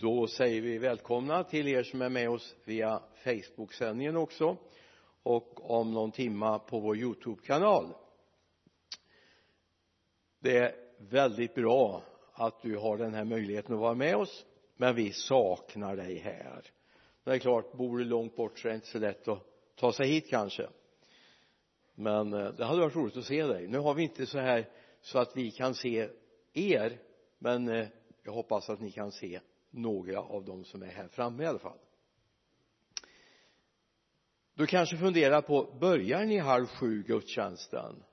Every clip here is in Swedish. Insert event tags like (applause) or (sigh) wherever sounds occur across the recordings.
då säger vi välkomna till er som är med oss via Facebook-sändningen också och om någon timma på vår Youtube-kanal. Det är väldigt bra att du har den här möjligheten att vara med oss men vi saknar dig här. Det är klart bor du långt bort så är det inte så lätt att ta sig hit kanske. Men eh, det hade varit roligt att se dig. Nu har vi inte så här så att vi kan se er men eh, jag hoppas att ni kan se några av dem som är här framme i alla fall. Du kanske funderar på börjar ni halv sju gudstjänsten?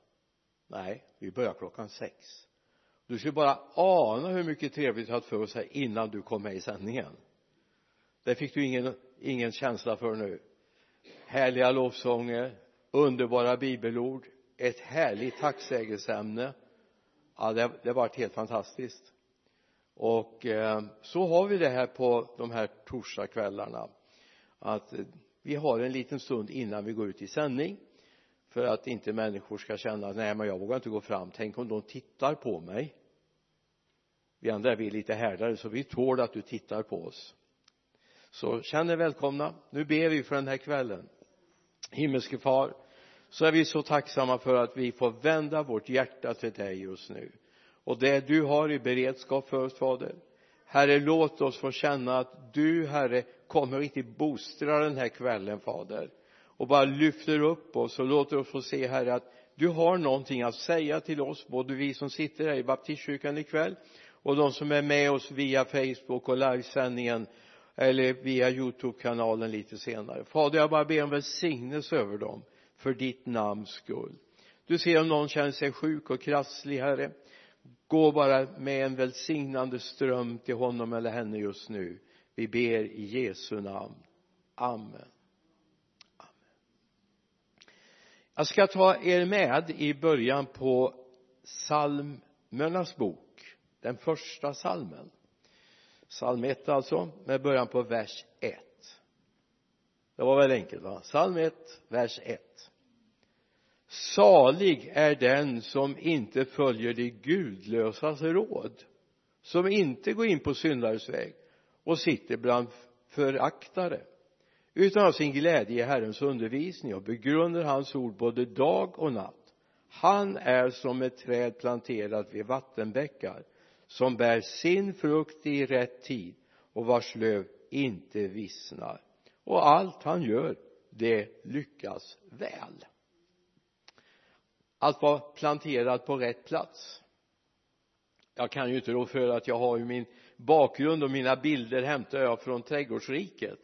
Nej vi börjar klockan sex. Du skulle bara ana hur mycket trevligt du haft för oss här innan du kom med i sändningen. Det fick du ingen, ingen känsla för nu. Härliga lovsånger underbara bibelord ett härligt tacksägelseämne. Ja det, det har varit helt fantastiskt och eh, så har vi det här på de här torsdagskvällarna att eh, vi har en liten stund innan vi går ut i sändning för att inte människor ska känna nej men jag vågar inte gå fram. Tänk om de tittar på mig. Vi andra vi är lite härdare så vi tål att du tittar på oss. Så känn er välkomna. Nu ber vi för den här kvällen. Himmelske far så är vi så tacksamma för att vi får vända vårt hjärta till dig just nu och det du har i beredskap för oss fader. Herre låt oss få känna att du herre kommer riktigt bostra den här kvällen fader och bara lyfter upp oss och låter oss få se herre att du har någonting att säga till oss både vi som sitter här i baptistkyrkan ikväll och de som är med oss via Facebook och livesändningen eller via Youtube-kanalen lite senare. Fader jag bara ber om välsignelse över dem för ditt namns skull. Du ser om någon känner sig sjuk och krasslig herre gå bara med en välsignande ström till honom eller henne just nu. Vi ber i Jesu namn. Amen. Amen. Jag ska ta er med i början på psalmernas bok den första salmen. Psalm 1 alltså med början på vers 1 det var väl enkelt va? Psalm 1 vers 1 salig är den som inte följer de gudlösas råd som inte går in på syndares väg och sitter bland föraktare utan har sin glädje i Herrens undervisning och begrundar hans ord både dag och natt. Han är som ett träd planterat vid vattenbäckar som bär sin frukt i rätt tid och vars löv inte vissnar. Och allt han gör det lyckas väl att vara planterad på rätt plats. Jag kan ju inte rå för att jag har ju min bakgrund och mina bilder hämtar jag från trädgårdsriket.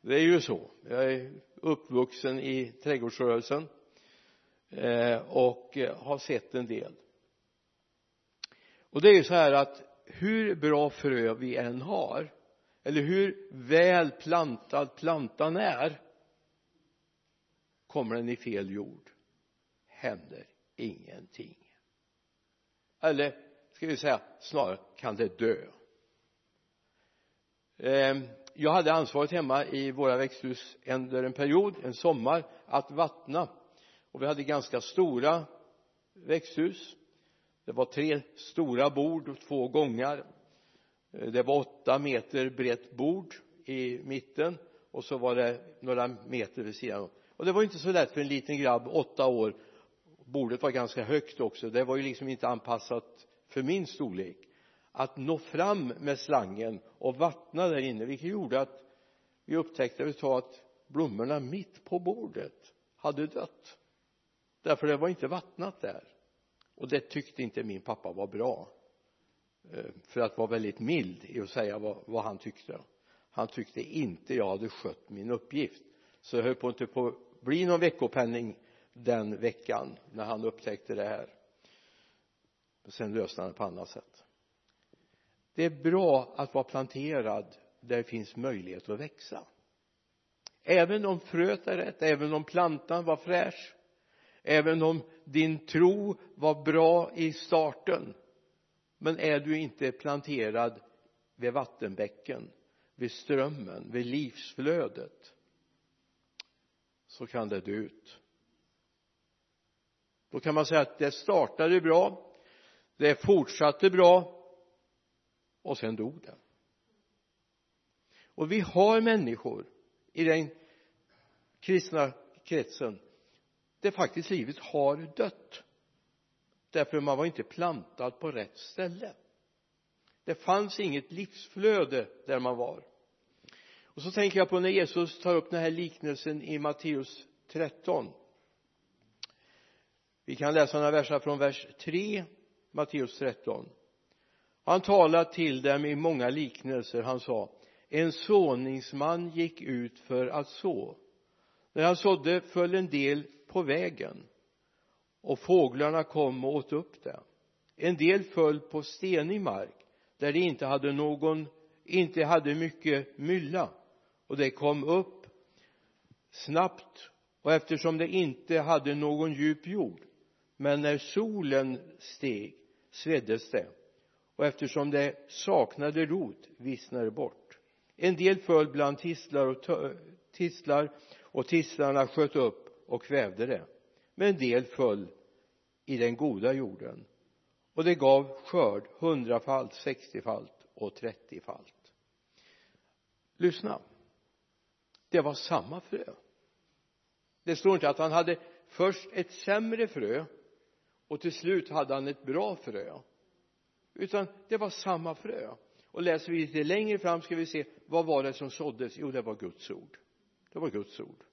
Det är ju så. Jag är uppvuxen i trädgårdsrörelsen eh, och eh, har sett en del. Och det är ju så här att hur bra frö vi än har eller hur väl plantad plantan är kommer den i fel jord händer ingenting. Eller ska vi säga snarare kan det dö. Ehm, jag hade ansvaret hemma i våra växthus under en period, en sommar, att vattna. Och vi hade ganska stora växthus. Det var tre stora bord och två gångar. Eh, det var åtta meter brett bord i mitten och så var det några meter vid sidan och det var inte så lätt för en liten grabb åtta år bordet var ganska högt också. Det var ju liksom inte anpassat för min storlek. Att nå fram med slangen och vattna där inne vilket gjorde att vi upptäckte ett tag att blommorna mitt på bordet hade dött. Därför det var inte vattnat där. Och det tyckte inte min pappa var bra. Eh, för att vara väldigt mild i att säga vad, vad han tyckte. Han tyckte inte jag hade skött min uppgift. Så jag höll på inte på att bli någon veckopenning den veckan när han upptäckte det här. Sen löste han det på annat sätt. Det är bra att vara planterad där det finns möjlighet att växa. Även om fröet är rätt, även om plantan var fräsch även om din tro var bra i starten men är du inte planterad vid vattenbäcken vid strömmen, vid livsflödet så kan det dö ut då kan man säga att det startade bra det fortsatte bra och sen dog det och vi har människor i den kristna kretsen där faktiskt livet har dött därför man var inte plantad på rätt ställe. Det fanns inget livsflöde där man var. Och så tänker jag på när Jesus tar upp den här liknelsen i Matteus 13 vi kan läsa några verser från vers 3 Matteus 13 han talade till dem i många liknelser. Han sa en såningsman gick ut för att så. När han sådde föll en del på vägen och fåglarna kom och åt upp det. En del föll på stenig mark där de inte hade någon inte hade mycket mylla. Och det kom upp snabbt och eftersom det inte hade någon djup jord men när solen steg sveddes det. Och eftersom det saknade rot vissnade det bort. En del föll bland tistlar och tistlar och tistlarna sköt upp och kvävde det. Men en del föll i den goda jorden. Och det gav skörd hundrafalt, sextiofalt och trettiofalt. Lyssna. Det var samma frö. Det står inte att han hade först ett sämre frö och till slut hade han ett bra frö. Utan det var samma frö. Och läser vi lite längre fram ska vi se vad var det som såddes? Jo det var Guds ord. Det var Guds ord.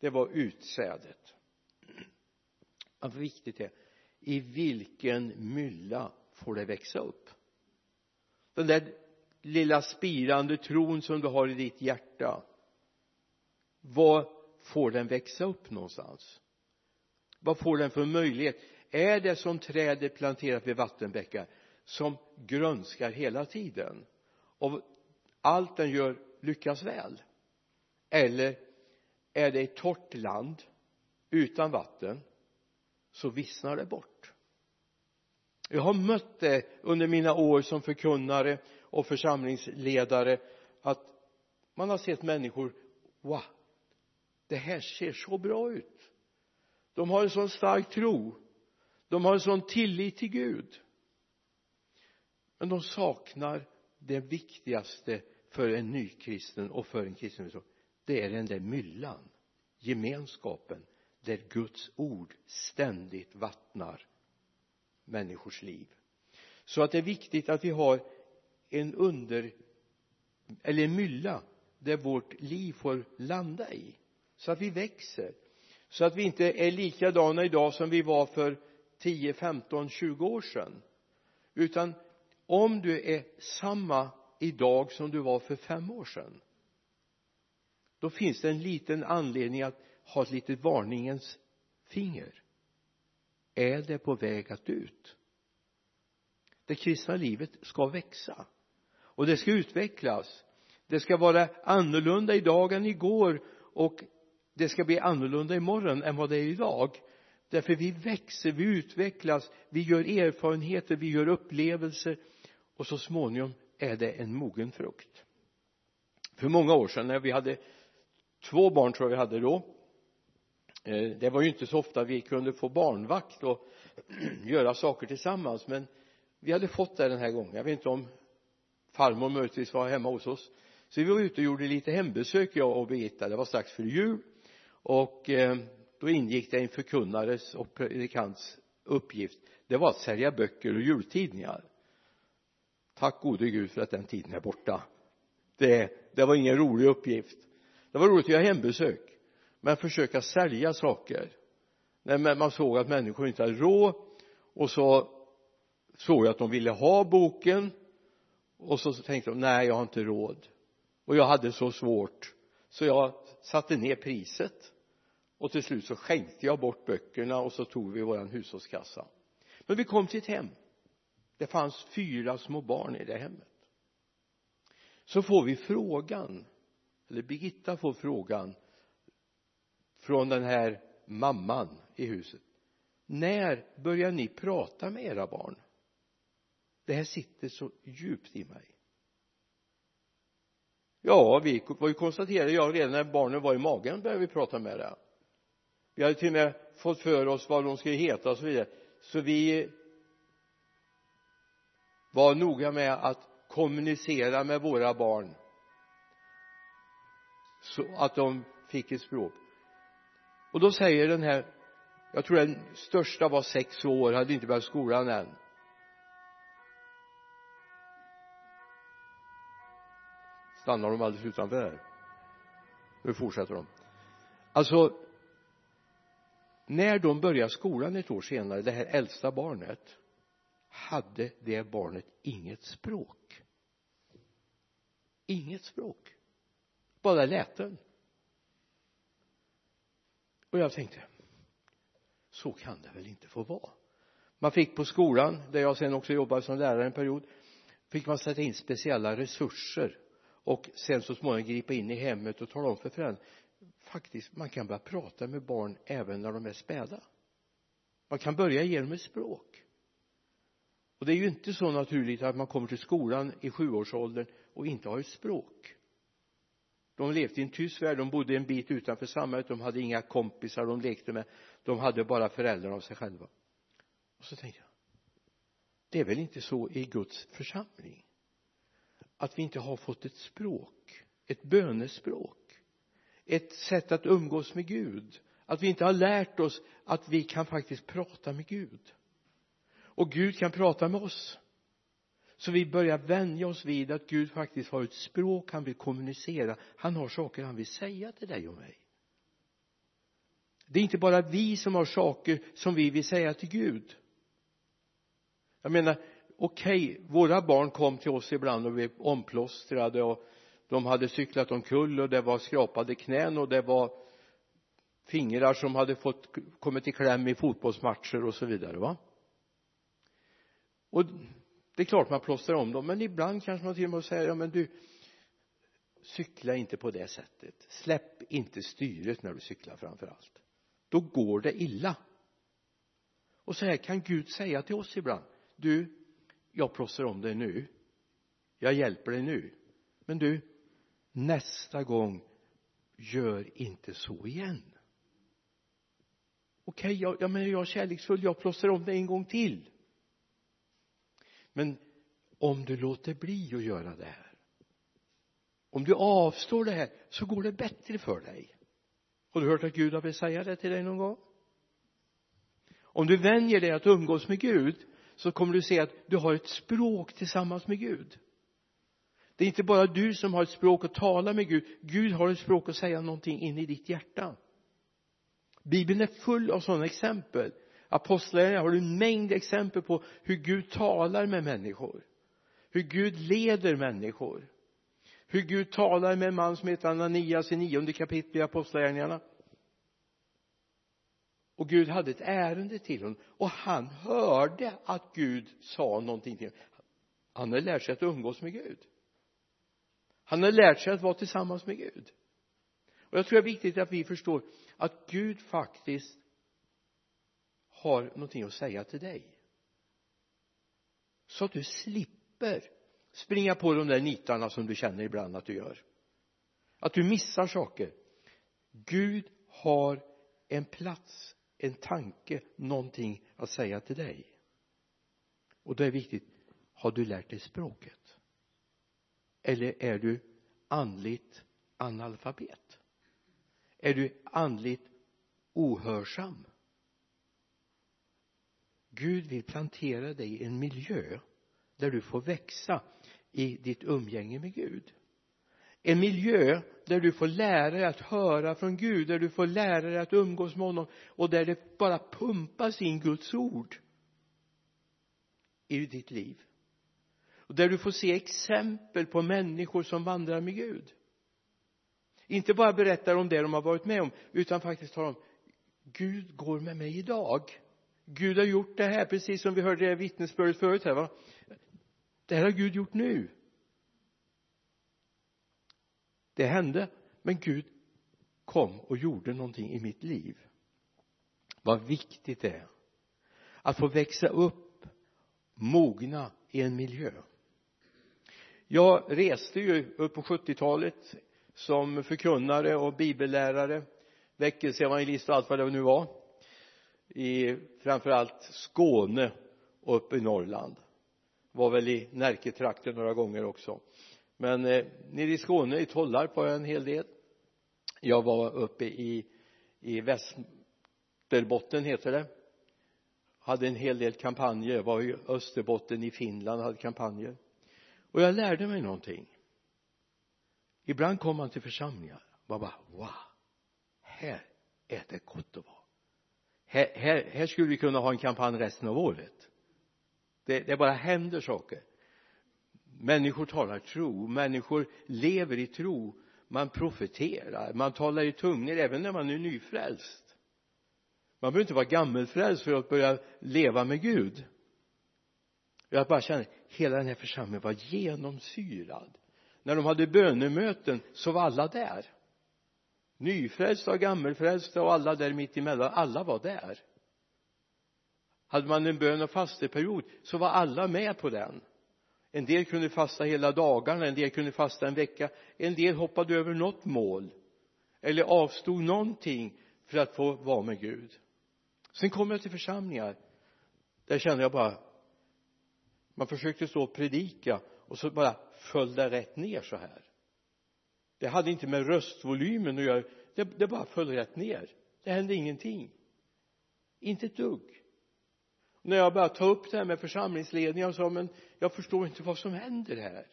Det var utsädet. Vad viktigt det är i vilken mylla får det växa upp? Den där lilla spirande tron som du har i ditt hjärta var får den växa upp någonstans? Vad får den för möjlighet? Är det som trädet planterat vid vattenbäckar som grönskar hela tiden? Och allt den gör lyckas väl? Eller är det ett torrt land utan vatten så vissnar det bort? Jag har mött det under mina år som förkunnare och församlingsledare att man har sett människor wow det här ser så bra ut de har en sån stark tro. De har en sån tillit till Gud. Men de saknar det viktigaste för en nykristen och för en kristen det är den där myllan gemenskapen där Guds ord ständigt vattnar människors liv. Så att det är viktigt att vi har en under eller en mylla där vårt liv får landa i så att vi växer så att vi inte är likadana idag som vi var för 10, 15, 20 år sedan. Utan om du är samma idag som du var för fem år sedan då finns det en liten anledning att ha ett litet varningens finger. Är det på väg att ut? Det kristna livet ska växa. Och det ska utvecklas. Det ska vara annorlunda idag än igår. Och det ska bli annorlunda imorgon än vad det är idag. Därför vi växer, vi utvecklas, vi gör erfarenheter, vi gör upplevelser. Och så småningom är det en mogen frukt. För många år sedan när vi hade två barn tror jag vi hade då eh, det var ju inte så ofta vi kunde få barnvakt och (clears throat) göra saker tillsammans. Men vi hade fått det den här gången. Jag vet inte om farmor möjligtvis var hemma hos oss. Så vi var ute och gjorde lite hembesök jag och Birgitta. Det var strax före jul och eh, då ingick det en förkunnares och predikants uppgift. Det var att sälja böcker och jultidningar. Tack gode gud för att den tiden är borta. Det, det var ingen rolig uppgift. Det var roligt att göra hembesök men försöka sälja saker. När man såg att människor inte hade råd och så såg jag att de ville ha boken och så tänkte de nej jag har inte råd. Och jag hade så svårt så jag satte ner priset och till slut så skänkte jag bort böckerna och så tog vi våran hushållskassa. Men vi kom till ett hem. Det fanns fyra små barn i det hemmet. Så får vi frågan eller Birgitta får frågan från den här mamman i huset. När börjar ni prata med era barn? Det här sitter så djupt i mig. Ja vi var ju konstaterade jag redan när barnen var i magen började vi prata med det vi hade till och med fått för oss vad de skulle heta och så vidare. Så vi var noga med att kommunicera med våra barn så att de fick ett språk. Och då säger den här jag tror den största var sex år hade inte börjat skolan än. Stannar de alldeles utanför här? Nu fortsätter de. Alltså när de började skolan ett år senare det här äldsta barnet hade det barnet inget språk. Inget språk. Bara läten. Och jag tänkte så kan det väl inte få vara. Man fick på skolan där jag sen också jobbade som lärare en period fick man sätta in speciella resurser och sen så småningom gripa in i hemmet och tala om för föräldrarna faktiskt man kan börja prata med barn även när de är späda. Man kan börja ge dem ett språk. Och det är ju inte så naturligt att man kommer till skolan i sjuårsåldern och inte har ett språk. De levde i en tyst värld, de bodde en bit utanför samhället, de hade inga kompisar de lekte med de hade bara föräldrarna av sig själva. Och så tänkte jag det är väl inte så i Guds församling att vi inte har fått ett språk ett bönespråk? Ett sätt att umgås med Gud. Att vi inte har lärt oss att vi kan faktiskt prata med Gud. Och Gud kan prata med oss. Så vi börjar vänja oss vid att Gud faktiskt har ett språk han vill kommunicera. Han har saker han vill säga till dig och mig. Det är inte bara vi som har saker som vi vill säga till Gud. Jag menar okej okay, våra barn kom till oss ibland och blev omplåstrade och de hade cyklat omkull och det var skrapade knän och det var fingrar som hade fått kommit i kläm i fotbollsmatcher och så vidare va? Och det är klart man plåstrar om dem men ibland kanske man till och med säger ja men du cykla inte på det sättet. Släpp inte styret när du cyklar framför allt. Då går det illa. Och så här kan Gud säga till oss ibland. Du jag plåstrar om dig nu. Jag hjälper dig nu. Men du nästa gång gör inte så igen. Okej okay, jag, jag menar jag är kärleksfull jag plåstrar om det en gång till. Men om du låter bli att göra det här om du avstår det här så går det bättre för dig. Har du hört att Gud har velat säga det till dig någon gång? Om du vänjer dig att umgås med Gud så kommer du se att du har ett språk tillsammans med Gud det är inte bara du som har ett språk att tala med Gud. Gud har ett språk att säga någonting in i ditt hjärta. Bibeln är full av sådana exempel. Apostlagärningarna har du en mängd exempel på hur Gud talar med människor. Hur Gud leder människor. Hur Gud talar med en man som heter Ananias i nionde kapitlet i apostlagärningarna. Och Gud hade ett ärende till honom. Och han hörde att Gud sa någonting till honom. Han hade lärt sig att umgås med Gud han har lärt sig att vara tillsammans med Gud. Och jag tror det är viktigt att vi förstår att Gud faktiskt har någonting att säga till dig. Så att du slipper springa på de där nitarna som du känner ibland att du gör. Att du missar saker. Gud har en plats en tanke någonting att säga till dig. Och det är viktigt. Har du lärt dig språket? Eller är du andligt analfabet? Är du andligt ohörsam? Gud vill plantera dig i en miljö där du får växa i ditt umgänge med Gud. En miljö där du får lära dig att höra från Gud, där du får lära dig att umgås med honom och där det bara pumpas in Guds ord i ditt liv och där du får se exempel på människor som vandrar med Gud. Inte bara berättar om det de har varit med om utan faktiskt talar om Gud går med mig idag. Gud har gjort det här precis som vi hörde det vittnesbördet förut här va? Det här har Gud gjort nu. Det hände men Gud kom och gjorde någonting i mitt liv. Vad viktigt det är att få växa upp mogna i en miljö jag reste ju upp på 70-talet som förkunnare och bibellärare väckelseevangelist och allt vad det nu var i framförallt Skåne och uppe i Norrland. Var väl i Närketrakten några gånger också. Men eh, nere i Skåne i Tollarp var jag en hel del. Jag var uppe i i Västerbotten heter det. Hade en hel del kampanjer. Var i Österbotten i Finland hade kampanjer och jag lärde mig någonting. Ibland kom man till församlingar. Man bara wow här är det gott att vara. Här, här, här skulle vi kunna ha en kampanj resten av året. Det, det bara händer saker. Människor talar tro. Människor lever i tro. Man profeterar. Man talar i tungor även när man är nyfrälst. Man behöver inte vara gammelfrälst för att börja leva med Gud jag bara känner hela den här församlingen var genomsyrad. När de hade bönemöten så var alla där. Nyfrälsta och gammelfrälsta och alla där mitt emellan alla var där. Hade man en bön och fasteperiod så var alla med på den. En del kunde fasta hela dagarna en del kunde fasta en vecka en del hoppade över något mål eller avstod någonting för att få vara med Gud. Sen kom jag till församlingar. Där kände jag bara man försökte stå och predika och så bara föll det rätt ner så här. Det hade inte med röstvolymen att göra. Det, det bara föll rätt ner. Det hände ingenting. Inte ett dugg. När jag började ta upp det här med församlingsledningen och sa men jag förstår inte vad som händer här.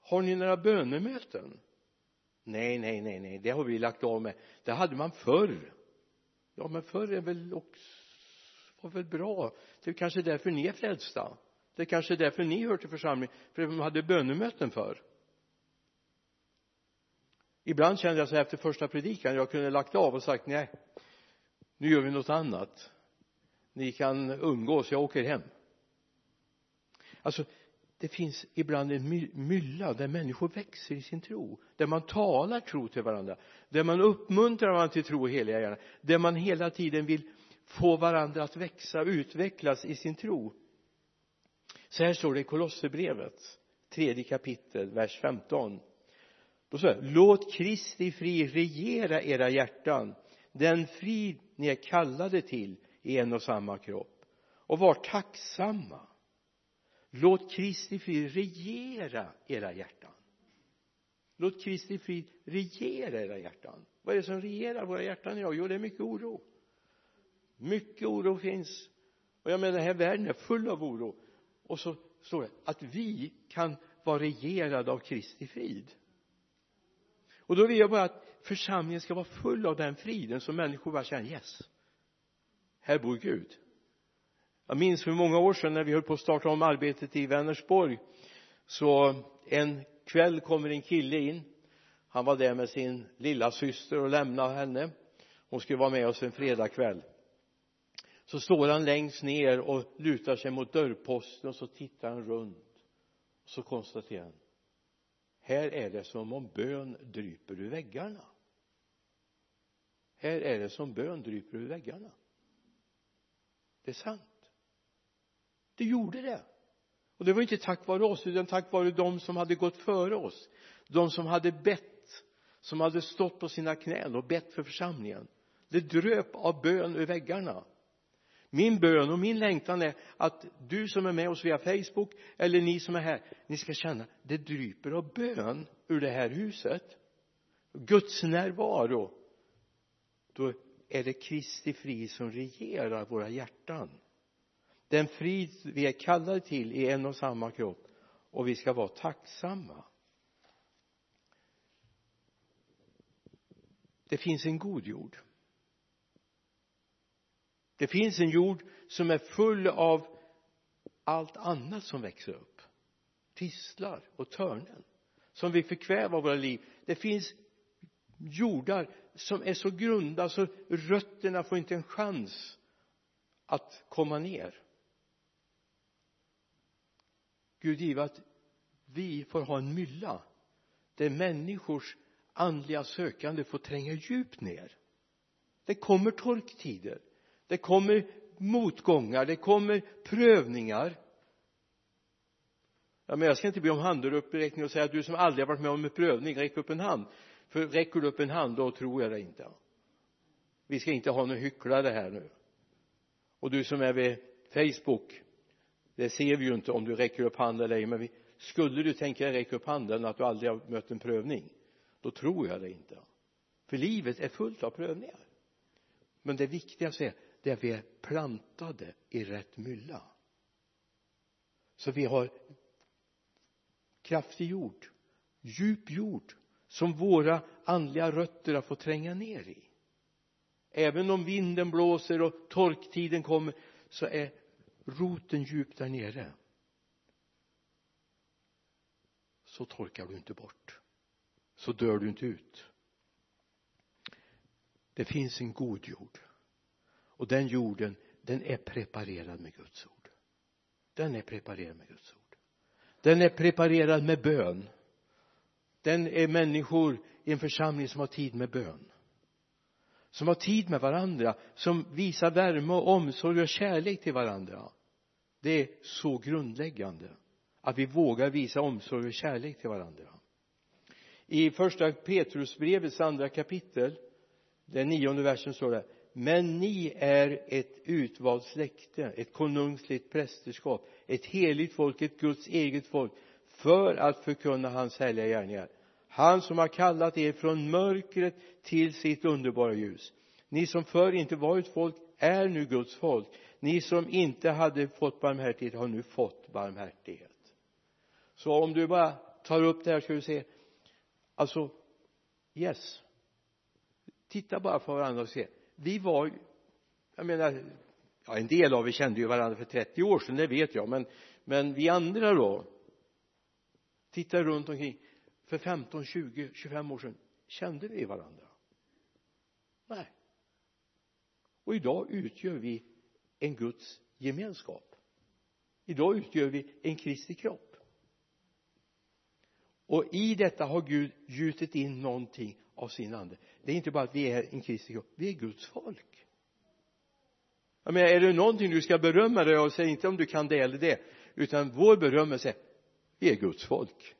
Har ni några bönemöten? Nej nej nej nej. Det har vi lagt av med. Det hade man förr. Ja men förr är väl också var väl bra. Det är kanske därför ni är frälsta det är kanske därför ni hör till församlingen för de hade bönemöten förr ibland kände jag så här efter första predikan jag kunde lagt av och sagt nej nu gör vi något annat. Ni kan umgås jag åker hem. Alltså det finns ibland en mylla där människor växer i sin tro där man talar tro till varandra där man uppmuntrar varandra till tro och heliga gärna där man hela tiden vill få varandra att växa och utvecklas i sin tro så här står det i Kolosserbrevet tredje kapitel vers 15 då står det låt Kristi frid regera era hjärtan. Den frid ni är kallade till i en och samma kropp. Och var tacksamma. Låt Kristi frid regera era hjärtan. Låt Kristi frid regera era hjärtan. Vad är det som regerar våra hjärtan idag? Jo det är mycket oro. Mycket oro finns. Och jag menar den här världen är full av oro och så står det att vi kan vara regerade av Kristi frid. Och då vill jag bara att församlingen ska vara full av den friden så människor bara känner yes här bor Gud. Jag minns för många år sedan när vi höll på att starta om arbetet i Vänersborg. Så en kväll kommer en kille in. Han var där med sin lilla syster och lämnade henne. Hon skulle vara med oss en fredagkväll så står han längst ner och lutar sig mot dörrposten och så tittar han runt. Och så konstaterar han här är det som om bön dryper ur väggarna. Här är det som bön dryper ur väggarna. Det är sant. Det gjorde det. Och det var inte tack vare oss utan tack vare de som hade gått före oss. De som hade bett som hade stått på sina knän och bett för församlingen. Det dröp av bön ur väggarna min bön och min längtan är att du som är med oss via Facebook eller ni som är här ni ska känna det dryper av bön ur det här huset. Guds närvaro. Då är det Kristi frid som regerar våra hjärtan. Den frid vi är kallade till i en och samma kropp och vi ska vara tacksamma. Det finns en god jord det finns en jord som är full av allt annat som växer upp. Tistlar och törnen som vill förkväva våra liv. Det finns jordar som är så grunda så rötterna får inte en chans att komma ner. Gud give att vi får ha en mylla där människors andliga sökande får tränga djupt ner. Det kommer torktider det kommer motgångar det kommer prövningar. Ja, men jag ska inte be om handuppräckning och säga att du som aldrig har varit med om en prövning räck upp en hand. För räcker du upp en hand då tror jag det inte. Vi ska inte ha någon hycklare här nu. Och du som är vid Facebook det ser vi ju inte om du räcker upp handen eller ej men vi, skulle du tänka dig räcka upp handen att du aldrig har mött en prövning då tror jag det inte. För livet är fullt av prövningar. Men det viktigaste är där vi är plantade i rätt mylla. Så vi har kraftig jord djup jord som våra andliga rötter har fått tränga ner i. Även om vinden blåser och torktiden kommer så är roten djup där nere. Så torkar du inte bort. Så dör du inte ut. Det finns en god jord och den jorden den är preparerad med Guds ord. Den är preparerad med Guds ord. Den är preparerad med bön. Den är människor i en församling som har tid med bön. Som har tid med varandra som visar värme och omsorg och kärlek till varandra. Det är så grundläggande att vi vågar visa omsorg och kärlek till varandra. I första Petrusbrevets andra kapitel den nionde versen står det men ni är ett utvalt släkte ett konungsligt prästerskap ett heligt folk ett Guds eget folk för att förkunna hans härliga gärningar. Han som har kallat er från mörkret till sitt underbara ljus. Ni som förr inte var ett folk är nu Guds folk. Ni som inte hade fått barmhärtighet har nu fått barmhärtighet. Så om du bara tar upp det här ska du se. Alltså yes. Titta bara på varandra och se vi var jag menar ja en del av er kände ju varandra för 30 år sedan det vet jag men men vi andra då? Tittar runt omkring för 15, 20, 25 år sedan kände vi varandra? Nej. Och idag utgör vi en Guds gemenskap. Idag utgör vi en Kristi kropp. Och i detta har Gud gjutit in någonting av sin ande det är inte bara att vi är en Kristi kropp vi är Guds folk. Jag menar är det någonting du ska berömma dig av säg inte om du kan det eller det utan vår berömmelse vi är Guds folk.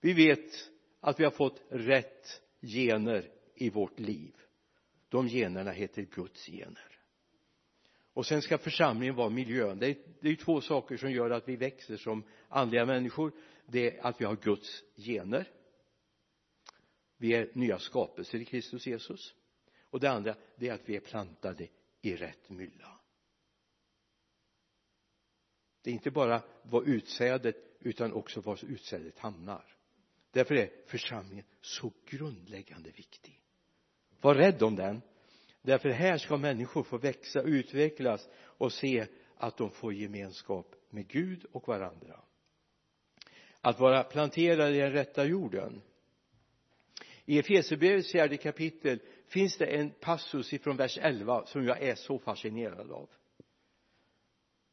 Vi vet att vi har fått rätt gener i vårt liv. De generna heter Guds gener. Och sen ska församlingen vara miljön. Det är, det är två saker som gör att vi växer som andliga människor. Det är att vi har Guds gener vi är nya skapelser i Kristus Jesus. Och det andra det är att vi är plantade i rätt mylla. Det är inte bara vad utsädet utan också var utsädet hamnar. Därför är församlingen så grundläggande viktig. Var rädd om den. Därför här ska människor få växa, utvecklas och se att de får gemenskap med Gud och varandra. Att vara planterade i den rätta jorden i Efesierbrevets fjärde kapitel finns det en passus ifrån vers 11 som jag är så fascinerad av.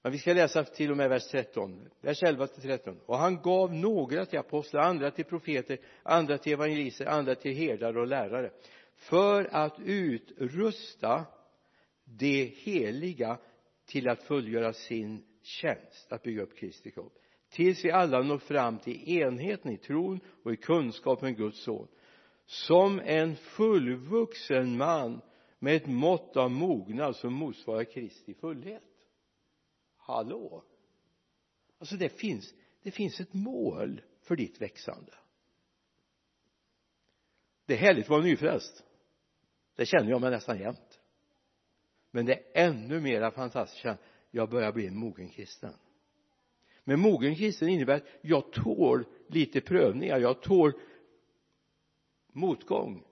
Men vi ska läsa till och med vers 13 vers 11 till 13 och han gav några till apostlar andra till profeter andra till evangelister andra till herdar och lärare för att utrusta de heliga till att fullgöra sin tjänst att bygga upp Kristi kropp. Tills vi alla når fram till enheten i tron och i kunskapen om Guds son som en fullvuxen man med ett mått av mognad som motsvarar Kristi fullhet. Hallå? Alltså det finns det finns ett mål för ditt växande. Det är härligt att vara nyfrälst. Det känner jag mig nästan jämt. Men det är ännu mera fantastiskt att jag börjar bli en mogen kristen. Men mogen kristen innebär att jag tål lite prövningar. Jag tål motgång.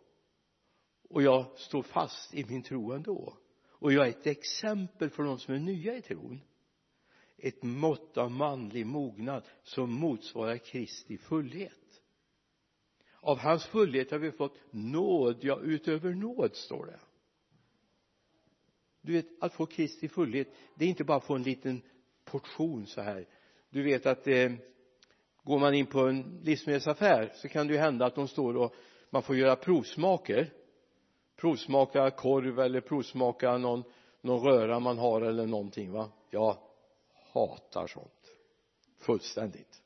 Och jag står fast i min tro ändå. Och jag är ett exempel för de som är nya i tron. Ett mått av manlig mognad som motsvarar Kristi fullhet. Av hans fullhet har vi fått nåd, ja utöver nåd står det. Du vet att få Kristi fullhet det är inte bara att få en liten portion så här. Du vet att eh, går man in på en livsmedelsaffär så kan det ju hända att de står och man får göra provsmaker. Provsmaka korv eller provsmaka någon, någon röra man har eller någonting va? Jag hatar sånt. Fullständigt.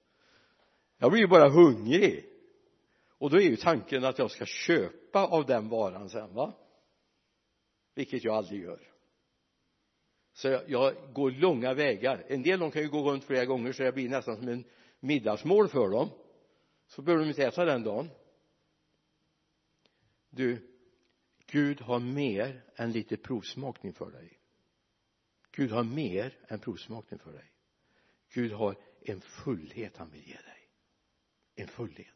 Jag blir ju bara hungrig. Och då är ju tanken att jag ska köpa av den varan sen va? Vilket jag aldrig gör. Så jag, jag går långa vägar. En del de kan ju gå runt flera gånger så jag blir nästan som en middagsmål för dem. Så behöver de inte äta den dagen du Gud har mer än lite provsmakning för dig. Gud har mer än provsmakning för dig. Gud har en fullhet han vill ge dig. En fullhet.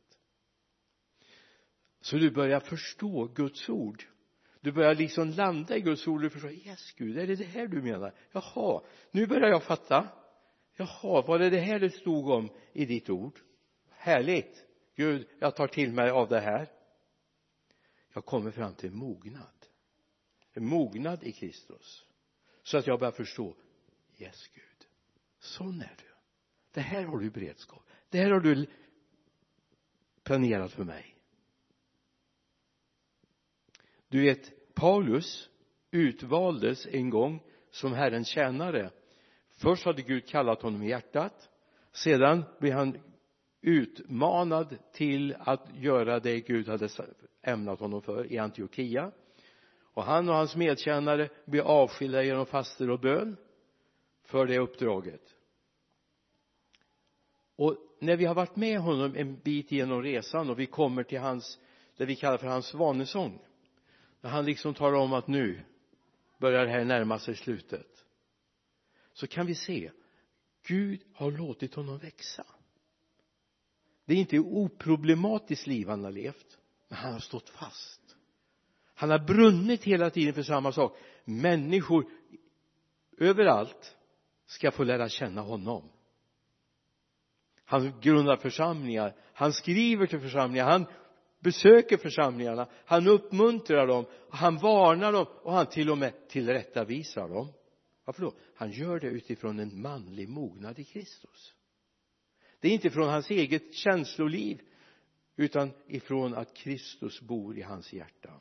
Så du börjar förstå Guds ord. Du börjar liksom landa i Guds ord. Och du förstår yes Gud är det det här du menar? Jaha nu börjar jag fatta. Jaha var det det här det stod om i ditt ord? Härligt. Gud jag tar till mig av det här jag kommer fram till mognad. En mognad i Kristus. Så att jag börjar förstå yes Gud sån är du. Det här har du beredskap. Det här har du planerat för mig. Du vet Paulus utvaldes en gång som Herrens tjänare. Först hade Gud kallat honom i hjärtat. Sedan blev han utmanad till att göra det Gud hade ämnat honom för i Antiochia. Och han och hans medkännare blir avskilda genom faster och bön för det uppdraget. Och när vi har varit med honom en bit genom resan och vi kommer till hans det vi kallar för hans svanesång när han liksom talar om att nu börjar det här närma sig slutet så kan vi se Gud har låtit honom växa. Det är inte oproblematiskt liv han har levt men han har stått fast. Han har brunnit hela tiden för samma sak. Människor överallt ska få lära känna honom. Han grundar församlingar han skriver till församlingar han besöker församlingarna han uppmuntrar dem han varnar dem och han till och med tillrättavisar dem. Varför då han gör det utifrån en manlig mognad i Kristus. Det är inte från hans eget känsloliv utan ifrån att Kristus bor i hans hjärta.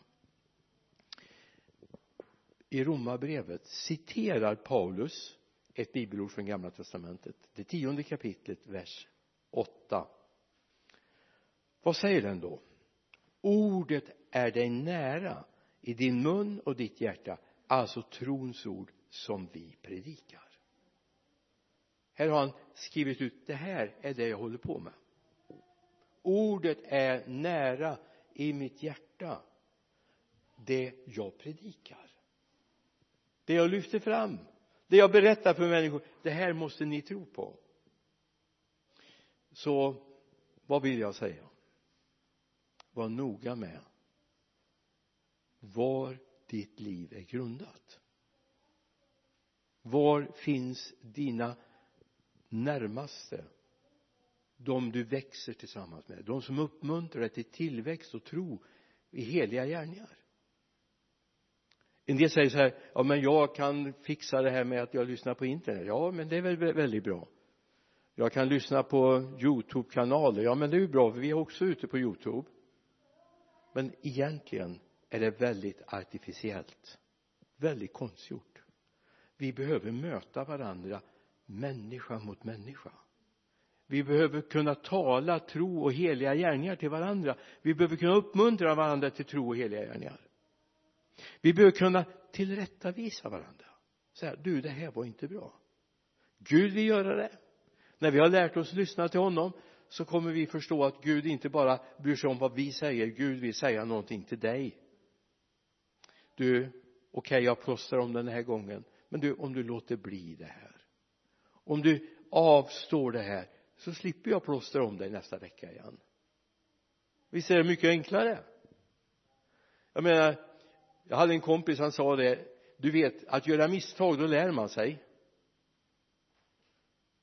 I romarbrevet citerar Paulus ett bibelord från gamla testamentet det tionde kapitlet vers 8 vad säger den då? Ordet är dig nära i din mun och ditt hjärta alltså trons ord som vi predikar. Här har han skrivit ut det här är det jag håller på med ordet är nära i mitt hjärta det jag predikar. Det jag lyfter fram det jag berättar för människor det här måste ni tro på. Så vad vill jag säga? Var noga med var ditt liv är grundat. Var finns dina närmaste de du växer tillsammans med de som uppmuntrar dig till tillväxt och tro i heliga gärningar. En del säger så här ja men jag kan fixa det här med att jag lyssnar på internet. Ja men det är väl väldigt bra. Jag kan lyssna på youtube-kanaler. Ja men det är ju bra för vi är också ute på youtube. Men egentligen är det väldigt artificiellt. Väldigt konstgjort. Vi behöver möta varandra människa mot människa vi behöver kunna tala tro och heliga gärningar till varandra. Vi behöver kunna uppmuntra varandra till tro och heliga gärningar. Vi behöver kunna tillrättavisa varandra. Säga du det här var inte bra. Gud vill göra det. När vi har lärt oss lyssna till honom så kommer vi förstå att Gud inte bara bryr sig om vad vi säger. Gud vill säga någonting till dig. Du okej okay, jag plåstrar om den här gången. Men du om du låter bli det här. Om du avstår det här så slipper jag plåstra om dig nästa vecka igen. Visst är det mycket enklare? Jag menar jag hade en kompis han sa det du vet att göra misstag då lär man sig.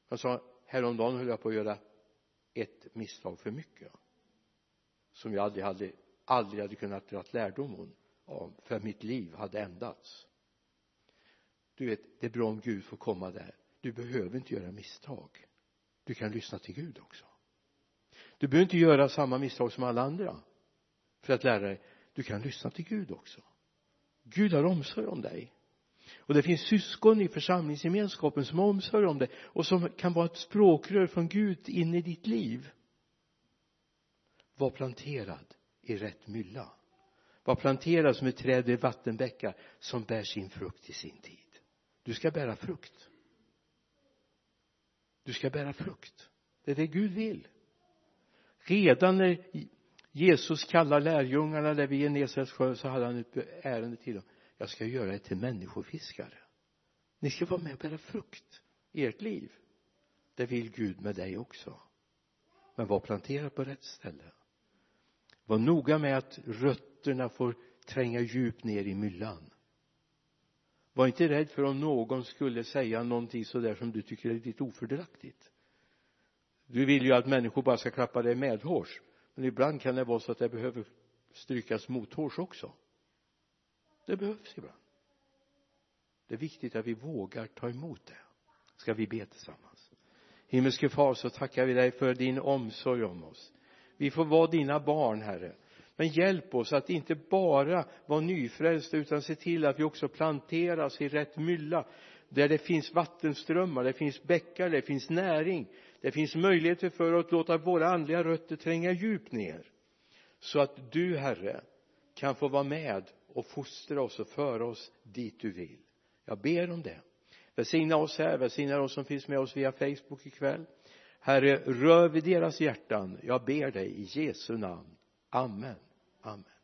Han sa häromdagen höll jag på att göra ett misstag för mycket som jag aldrig hade aldrig hade kunnat dra lärdom av för mitt liv hade ändats du vet det är bra om Gud får komma där. Du behöver inte göra misstag du kan lyssna till Gud också. Du behöver inte göra samma misstag som alla andra för att lära dig. Du kan lyssna till Gud också. Gud har omsorg om dig. Och det finns syskon i församlingsgemenskapen som har omsorg om dig och som kan vara ett språkrör från Gud in i ditt liv. Var planterad i rätt mylla. Var planterad som ett träd vid vattenbäckar som bär sin frukt i sin tid. Du ska bära frukt du ska bära frukt. Det är det Gud vill. Redan när Jesus kallar lärjungarna där vid Genesarets sjö så hade han ett ärende till dem. Jag ska göra er till människofiskare. Ni ska vara med och bära frukt i ert liv. Det vill Gud med dig också. Men var planterad på rätt ställe. Var noga med att rötterna får tränga djupt ner i myllan var inte rädd för om någon skulle säga någonting sådär som du tycker är lite ofördelaktigt. Du vill ju att människor bara ska klappa dig medhårs men ibland kan det vara så att det behöver strykas mothårs också. Det behövs ibland. Det är viktigt att vi vågar ta emot det. Ska vi be tillsammans? Himmelske far så tackar vi dig för din omsorg om oss. Vi får vara dina barn herre men hjälp oss att inte bara vara nyfrälsta utan se till att vi också planteras i rätt mylla där det finns vattenströmmar, det finns bäckar, det finns näring det finns möjligheter för oss att låta våra andliga rötter tränga djupt ner så att du herre kan få vara med och fostra oss och föra oss dit du vill. Jag ber om det. Välsigna oss här, välsigna oss som finns med oss via Facebook ikväll. Herre rör vid deras hjärtan. Jag ber dig i Jesu namn. Amen. Amen